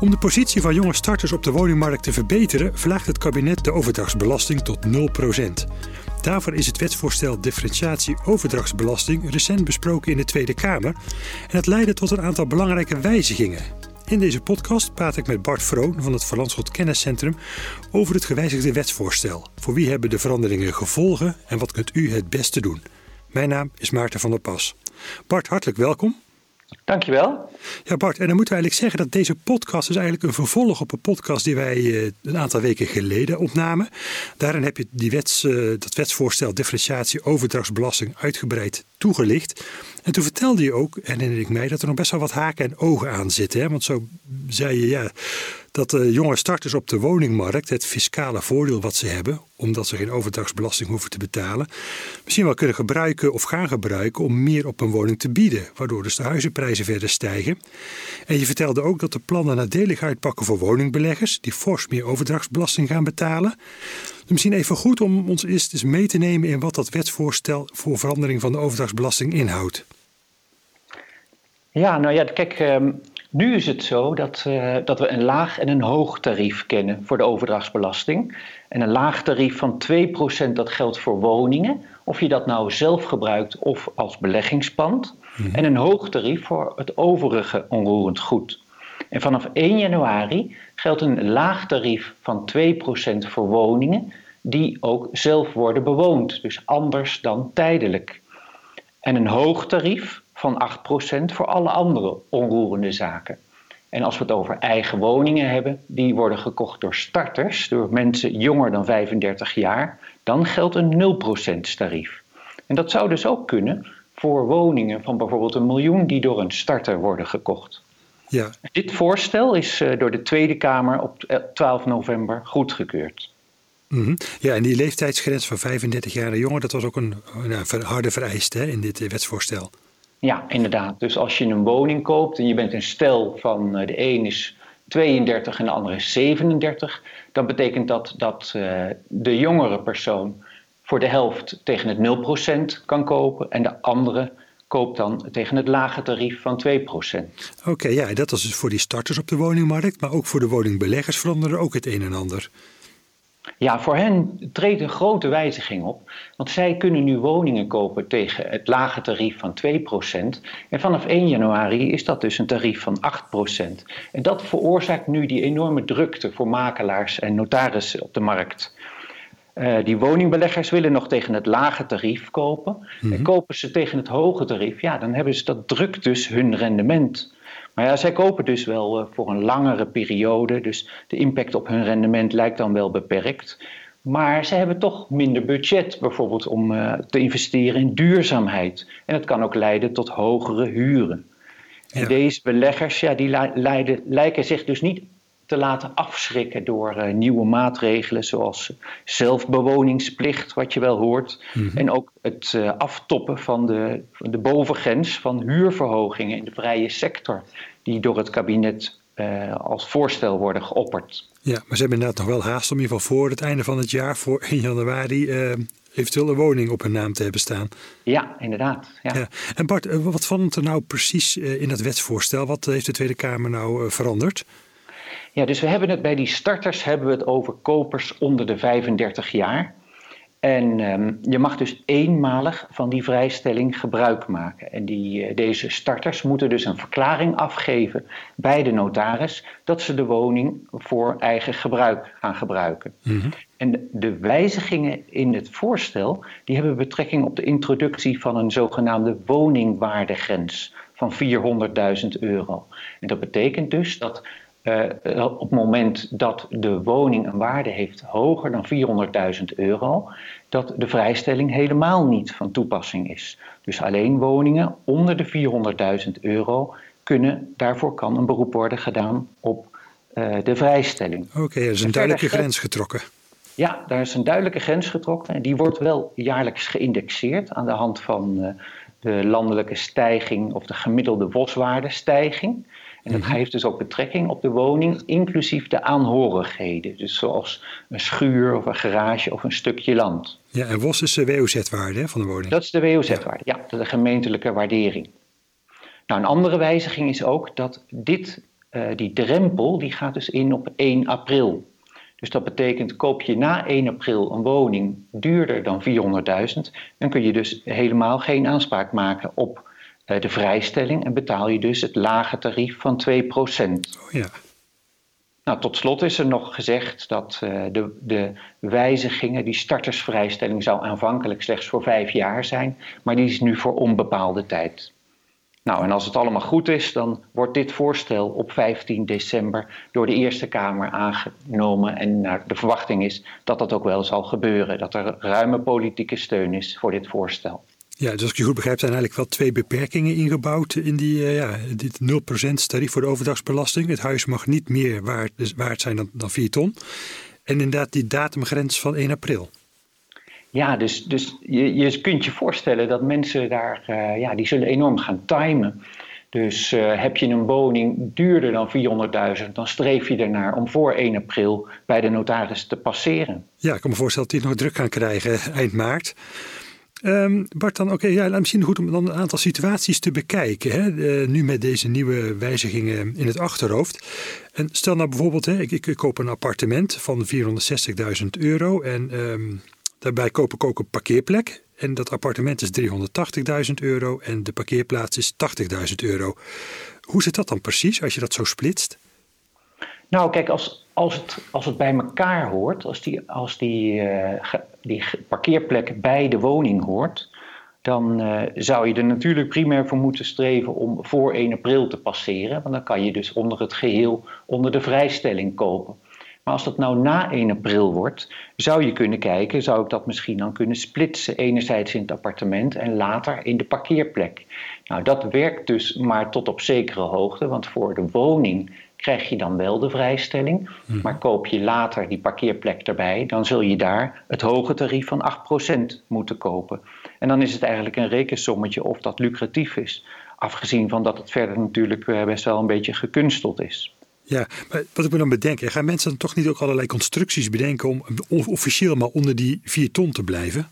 Om de positie van jonge starters op de woningmarkt te verbeteren, verlaagt het kabinet de overdrachtsbelasting tot 0%. Daarvoor is het wetsvoorstel differentiatie overdrachtsbelasting recent besproken in de Tweede Kamer. En het leidde tot een aantal belangrijke wijzigingen. In deze podcast praat ik met Bart Vroon van het Verlandschot Kenniscentrum over het gewijzigde wetsvoorstel. Voor wie hebben de veranderingen gevolgen en wat kunt u het beste doen? Mijn naam is Maarten van der Pas. Bart, hartelijk welkom. Dankjewel. Ja, Bart, en dan moeten we eigenlijk zeggen dat deze podcast is eigenlijk een vervolg op een podcast die wij eh, een aantal weken geleden opnamen. Daarin heb je die wets, eh, dat wetsvoorstel differentiatie overdrachtsbelasting uitgebreid toegelicht. En toen vertelde je ook, herinner ik mij, dat er nog best wel wat haken en ogen aan zitten. Hè? Want zo zei je, ja, dat de jonge starters op de woningmarkt het fiscale voordeel wat ze hebben, omdat ze geen overdrachtsbelasting hoeven te betalen, misschien wel kunnen gebruiken of gaan gebruiken om meer op een woning te bieden, waardoor dus de huizenprijzen verder stijgen. En je vertelde ook dat de plannen nadelig uitpakken voor woningbeleggers, die fors meer overdrachtsbelasting gaan betalen. Misschien even goed om ons eerst eens mee te nemen in wat dat wetsvoorstel voor verandering van de overdrachtsbelasting inhoudt. Ja, nou ja, kijk, ehm, nu is het zo dat, uh, dat we een laag en een hoog tarief kennen voor de overdrachtsbelasting. En een laag tarief van 2% dat geldt voor woningen, of je dat nou zelf gebruikt of als beleggingspand. Mhm. En een hoog tarief voor het overige onroerend goed. En vanaf 1 januari geldt een laag tarief van 2% voor woningen die ook zelf worden bewoond, dus anders dan tijdelijk. En een hoog tarief van 8% voor alle andere onroerende zaken. En als we het over eigen woningen hebben, die worden gekocht door starters, door mensen jonger dan 35 jaar, dan geldt een 0% tarief. En dat zou dus ook kunnen voor woningen van bijvoorbeeld een miljoen die door een starter worden gekocht. Ja. Dit voorstel is eh, door de Tweede Kamer op 12 november goedgekeurd. Mm Ja, en die leeftijdsgrens van 35 jaar en jonger, dat was ook een, een harde vereiste hè, in dit eh, wetsvoorstel. Ja, inderdaad. Dus als je een woning koopt en je bent een stel van eh, de een is 32 en de andere is 37, dan betekent dat dat uh, de jongere persoon voor de helft tegen het 0% kan kopen en de andere koopt dan tegen het lage tarief van 2%. Oké, ja, dat is dus voor die starters op de woningmarkt, maar ook voor de woningbeleggers veranderen ook het een en ander. Ja, voor hen treedt een grote wijziging op. Want zij kunnen nu woningen kopen tegen het lage tarief van 2%. En vanaf 1 januari is dat dus een tarief van 8%. En dat veroorzaakt nu die enorme drukte voor makelaars en notarissen op de markt. Uh, die woningbeleggers willen nog tegen het lage tarief kopen. En mhm. kopen ze tegen het hoge tarief, ja, dan hebben ze dat drukt dus hun rendement. Maar ja, zij kopen dus wel uh, voor een langere periode, dus de impact op hun rendement lijkt dan wel beperkt. Maar ze hebben toch minder budget, bijvoorbeeld om uh, te investeren in duurzaamheid. En het kan ook leiden tot hogere huren. En ja. deze beleggers, ja, die lijken zich dus niet te laten afschrikken door uh, nieuwe maatregelen zoals zelfbewoningsplicht, wat je wel hoort. Mm -hmm. En ook het uh, aftoppen van de, de bovengrens van huurverhogingen in de vrije sector, die door het kabinet uh, als voorstel worden geopperd. Ja, maar ze hebben inderdaad nog wel haast om in ieder geval voor het einde van het jaar, voor 1 januari, eventueel een woning op hun naam te hebben staan. Ja, inderdaad. Ja. ja. En Bart, wat vond er nou precies in dat wetsvoorstel? Wat heeft de Tweede Kamer nou veranderd? Ja, dus we hebben het bij die starters hebben we het over kopers onder de 35 jaar. En um, je mag dus eenmalig van die vrijstelling gebruik maken. En die, uh, deze starters moeten dus een verklaring afgeven bij de notaris dat ze de woning voor eigen gebruik gaan gebruiken. Mm -hmm. En de, de wijzigingen in het voorstel die hebben betrekking op de introductie van een zogenaamde woningwaardegrens van 400.000 euro. En dat betekent dus dat uh, op het moment dat de woning een waarde heeft hoger dan 400.000 euro, dat de vrijstelling helemaal niet van toepassing is. Dus alleen woningen onder de 400.000 euro kunnen, daarvoor kan een beroep worden gedaan op uh, de vrijstelling. Oké, okay, er is een duidelijke grens getrokken. Ja, daar is een duidelijke grens getrokken. En die wordt wel jaarlijks geïndexeerd aan de hand van uh, de landelijke stijging of de gemiddelde boswaardestijging. En dat mhm. heeft dus ook betrekking op de woning, inclusief de aanhorigheden. Dus zoals een schuur of een garage of een stukje land. Ja, en WOS is de WOZ-waarde van de woning? Dat is de WOZ-waarde, ja. ja, de gemeentelijke waardering. Nou, een andere wijziging is ook dat dit die drempel die gaat dus in op 1 april. Dus dat betekent, koop je na 1 april een woning duurder dan 400.000, dan kun je dus helemaal geen aanspraak maken op de vrijstelling en betaal je dus het lage tarief van 2%. Oh ja. Nou, tot slot is er nog gezegd dat uh, de, de wijzigingen, die startersvrijstelling zou aanvankelijk slechts voor vijf jaar zijn, maar die is nu voor onbepaalde tijd. Nou, en als het allemaal goed is, dan wordt dit voorstel op 15 december door de Eerste Kamer aangenomen. En nou, de verwachting is dat dat ook wel zal gebeuren, dat er ruime politieke steun is voor dit voorstel. Ja, dus als ik je goed begrijp, zijn eigenlijk wel twee beperkingen ingebouwd in die, uh, ja, dit 0% tarief voor de overdagsbelasting. Het huis mag niet meer waard, dus waard zijn dan, dan 4 ton. En inderdaad die datumgrens van 1 april. Ja, dus, dus je, je kunt je voorstellen dat mensen daar, uh, ja, die zullen enorm gaan timen. Dus uh, heb je een woning duurder dan 400.000, dan streef je ernaar om voor 1 april bij de notaris te passeren. Ja, ik kan me voorstellen dat die nog druk gaan krijgen eind maart. Um, Bart, dan oké, ja, misschien goed om dan een aantal situaties te bekijken. Hè? Nu met deze nieuwe wijzigingen in het achterhoofd. En stel nou bijvoorbeeld, hè, ik, ik, koop een appartement van 460.000 euro en um, daarbij koop ik ook een parkeerplek. En dat appartement is 380.000 euro en de parkeerplaats is 80.000 euro. Hoe zit dat dan precies als je dat zo splitst? Nou, kijk, als, als, het, als het bij elkaar hoort, als die, als die, uh, die parkeerplek bij de woning hoort, dan uh, zou je er natuurlijk primair voor moeten streven om voor 1 april te passeren. Want dan kan je dus onder het geheel onder de vrijstelling kopen. Maar als dat nou na 1 april wordt, zou je kunnen kijken, zou ik dat misschien dan kunnen splitsen. Enerzijds in het appartement en later in de parkeerplek. Nou, dat werkt dus maar tot op zekere hoogte, want voor de woning krijg je dan wel de vrijstelling. Mhm. Maar koop je later die parkeerplek erbij, dan zul je daar het hoge tarief van 8% moeten kopen. En dan is het eigenlijk een rekensommetje of dat lucratief is. Afgezien van dat het verder natuurlijk eh, best wel een beetje gekunsteld is. Ja, maar wat ik me dan bedenk, gaan mensen dan toch niet ook allerlei constructies bedenken om officieel maar onder die 4 ton te blijven?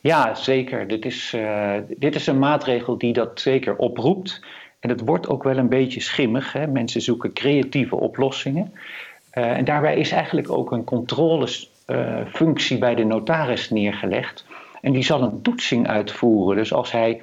Ja, zeker. Dit is, uh, dit is een maatregel die dat zeker oproept. En het wordt ook wel een beetje schimmig. Hè? Mensen zoeken creatieve oplossingen. Uh, en daarbij is eigenlijk ook een controlefunctie uh, bij de notaris neergelegd. En die zal een toetsing uitvoeren. Dus als hij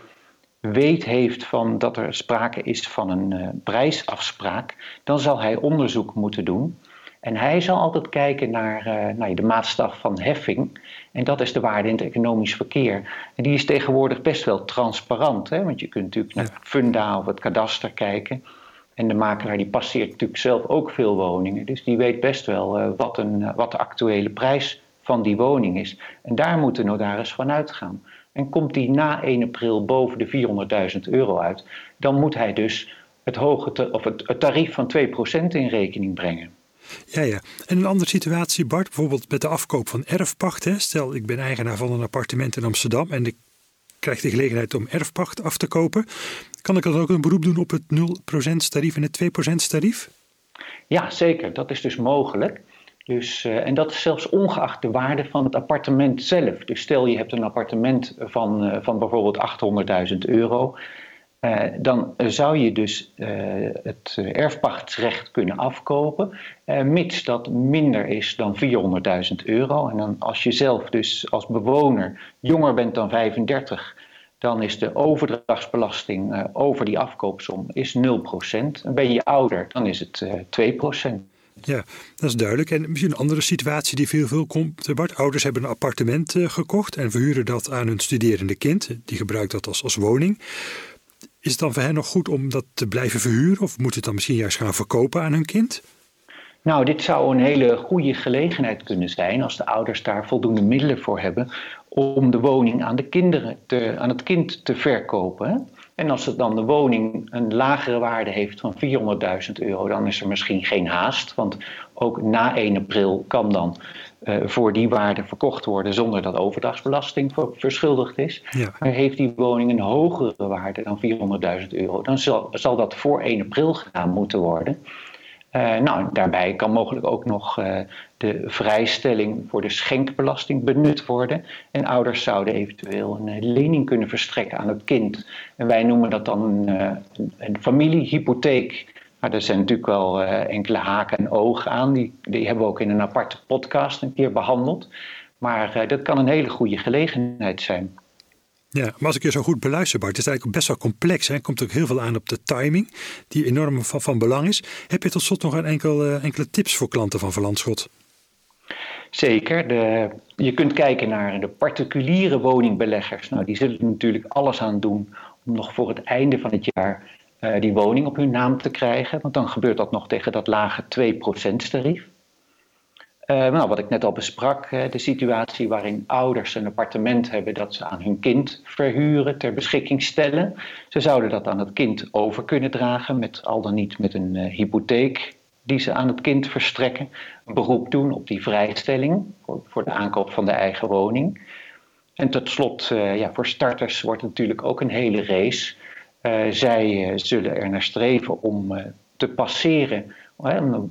weet heeft van dat er sprake is van een uh, prijsafspraak, dan zal hij onderzoek moeten doen. En hij zal altijd kijken naar, uh, naar de maatstaf van heffing. En dat is de waarde in het economisch verkeer. En die is tegenwoordig best wel transparant. Hè? Want je kunt natuurlijk naar Funda of het kadaster kijken. En de makelaar die passeert natuurlijk zelf ook veel woningen. Dus die weet best wel uh, wat, een, wat de actuele prijs van die woning is. En daar moet de notaris van uitgaan. En komt die na 1 april boven de 400.000 euro uit, dan moet hij dus het, hoge of het, het tarief van 2% in rekening brengen. Ja, ja. En een andere situatie, Bart, bijvoorbeeld met de afkoop van erfpacht. Hè? Stel, ik ben eigenaar van een appartement in Amsterdam en ik krijg de gelegenheid om erfpacht af te kopen. Kan ik dan ook een beroep doen op het 0% tarief en het 2% tarief? Ja, zeker. Dat is dus mogelijk. Dus, uh, en dat is zelfs ongeacht de waarde van het appartement zelf. Dus stel je hebt een appartement van, uh, van bijvoorbeeld 800.000 euro. Uh, dan zou je dus het erfpachtsrecht kunnen afkopen, mits dat minder is dan 400.000 euro. En dan als je zelf dus als bewoner jonger bent dan 35, dan is de overdrachtsbelasting over die afkoopsom is 0%. En ben je ouder, dan is het 2%. Ja, dat is duidelijk. En misschien een andere situatie die veel, veel komt. Bart, ouders hebben een appartement uh, gekocht en verhuren dat aan hun studerende kind. Die gebruikt dat als, als woning. Is het dan voor hen nog goed om dat te blijven verhuren? Of moet het dan misschien juist gaan verkopen aan hun kind? Nou, dit zou een hele goede gelegenheid kunnen zijn als de ouders daar voldoende middelen voor hebben om de woning aan, de kinderen te, aan het kind te verkopen. En als het dan de woning een lagere waarde heeft van 400.000 euro, dan is er misschien geen haast. Want ook na 1 april kan dan voor die waarde verkocht worden zonder dat overdrachtsbelasting verschuldigd is. Ja. Maar heeft die woning een hogere waarde dan 400.000 euro, dan zal, zal dat voor 1 april gedaan moeten worden. Uh, nou, daarbij kan mogelijk ook nog uh, de vrijstelling voor de schenkbelasting benut worden. En ouders zouden eventueel een uh, lening kunnen verstrekken aan het kind. En wij noemen dat dan een, een familiehypotheek Maar er zijn natuurlijk wel enkele haken en ogen aan. Die, die hebben we ook in een aparte podcast een keer behandeld. Maar dat kan een hele goede gelegenheid zijn. Ja, maar als ik je zo goed beluister, Bart, is het eigenlijk best wel complex. Er komt ook heel veel aan op de timing, die enorm van, van belang is. Heb je tot slot nog een enkel, uh, enkele tips voor klanten van Verlandschot? Zeker. De, je kunt kijken naar de particuliere woningbeleggers. Nou, die zullen natuurlijk alles aan doen om nog voor het einde van het jaar uh, die woning op hun naam te krijgen. Want dan gebeurt dat nog tegen dat lage 2% tarief. Uh, nou, wat ik net al besprak, de situatie waarin ouders een appartement hebben dat ze aan hun kind verhuren, ter beschikking stellen. Ze zouden dat aan het kind over kunnen dragen, met, al dan niet met een hypotheek die ze aan het kind verstrekken. Een beroep doen op die vrijstelling voor, de aankoop van de eigen woning. En tot slot, ja, voor starters wordt het natuurlijk ook een hele race. Zij zullen er naar streven om te passeren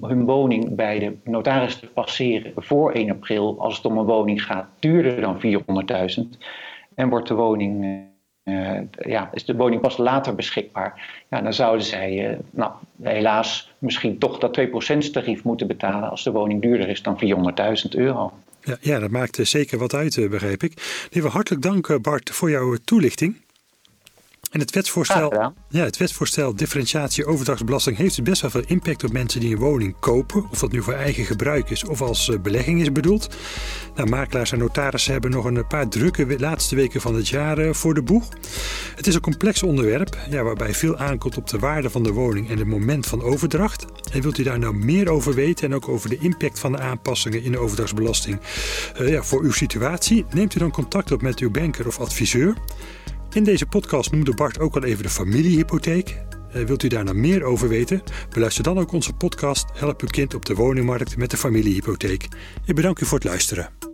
hun woning bij de notaris te passeren voor 1 april, als het om een woning gaat, duurder dan 400.000. En wordt de woning, ja, is de woning pas later beschikbaar, ja, dan zouden zij nou, helaas misschien toch dat 2% tarief moeten betalen als de woning duurder is dan 400.000 euro. Ja, ja, dat maakt zeker wat uit, begrijp ik. Even hartelijk dank Bart voor jouw toelichting. En het wetsvoorstel, ja, het wetsvoorstel differentiatie overdrachtsbelasting heeft dus best wel veel impact op mensen die een woning kopen. Of dat nu voor eigen gebruik is of als eh, belegging is bedoeld. Nou, makelaars en notarissen hebben nog een paar drukke laatste weken van het jaar eh, voor de boeg. Het is een complex onderwerp ja, waarbij veel aankomt op de waarde van de woning en het moment van overdracht. En wilt u daar nou meer over weten en ook over de impact van de aanpassingen in de overdrachtsbelasting uh, ja, voor uw situatie? Neemt u dan contact op met uw banker of adviseur. In deze podcast noemde Bart ook al even de familiehypotheek. Uh, wilt u daar nou meer over weten? Beluister dan ook onze podcast Help uw kind op de woningmarkt met de familiehypotheek. Ik bedank u voor het luisteren.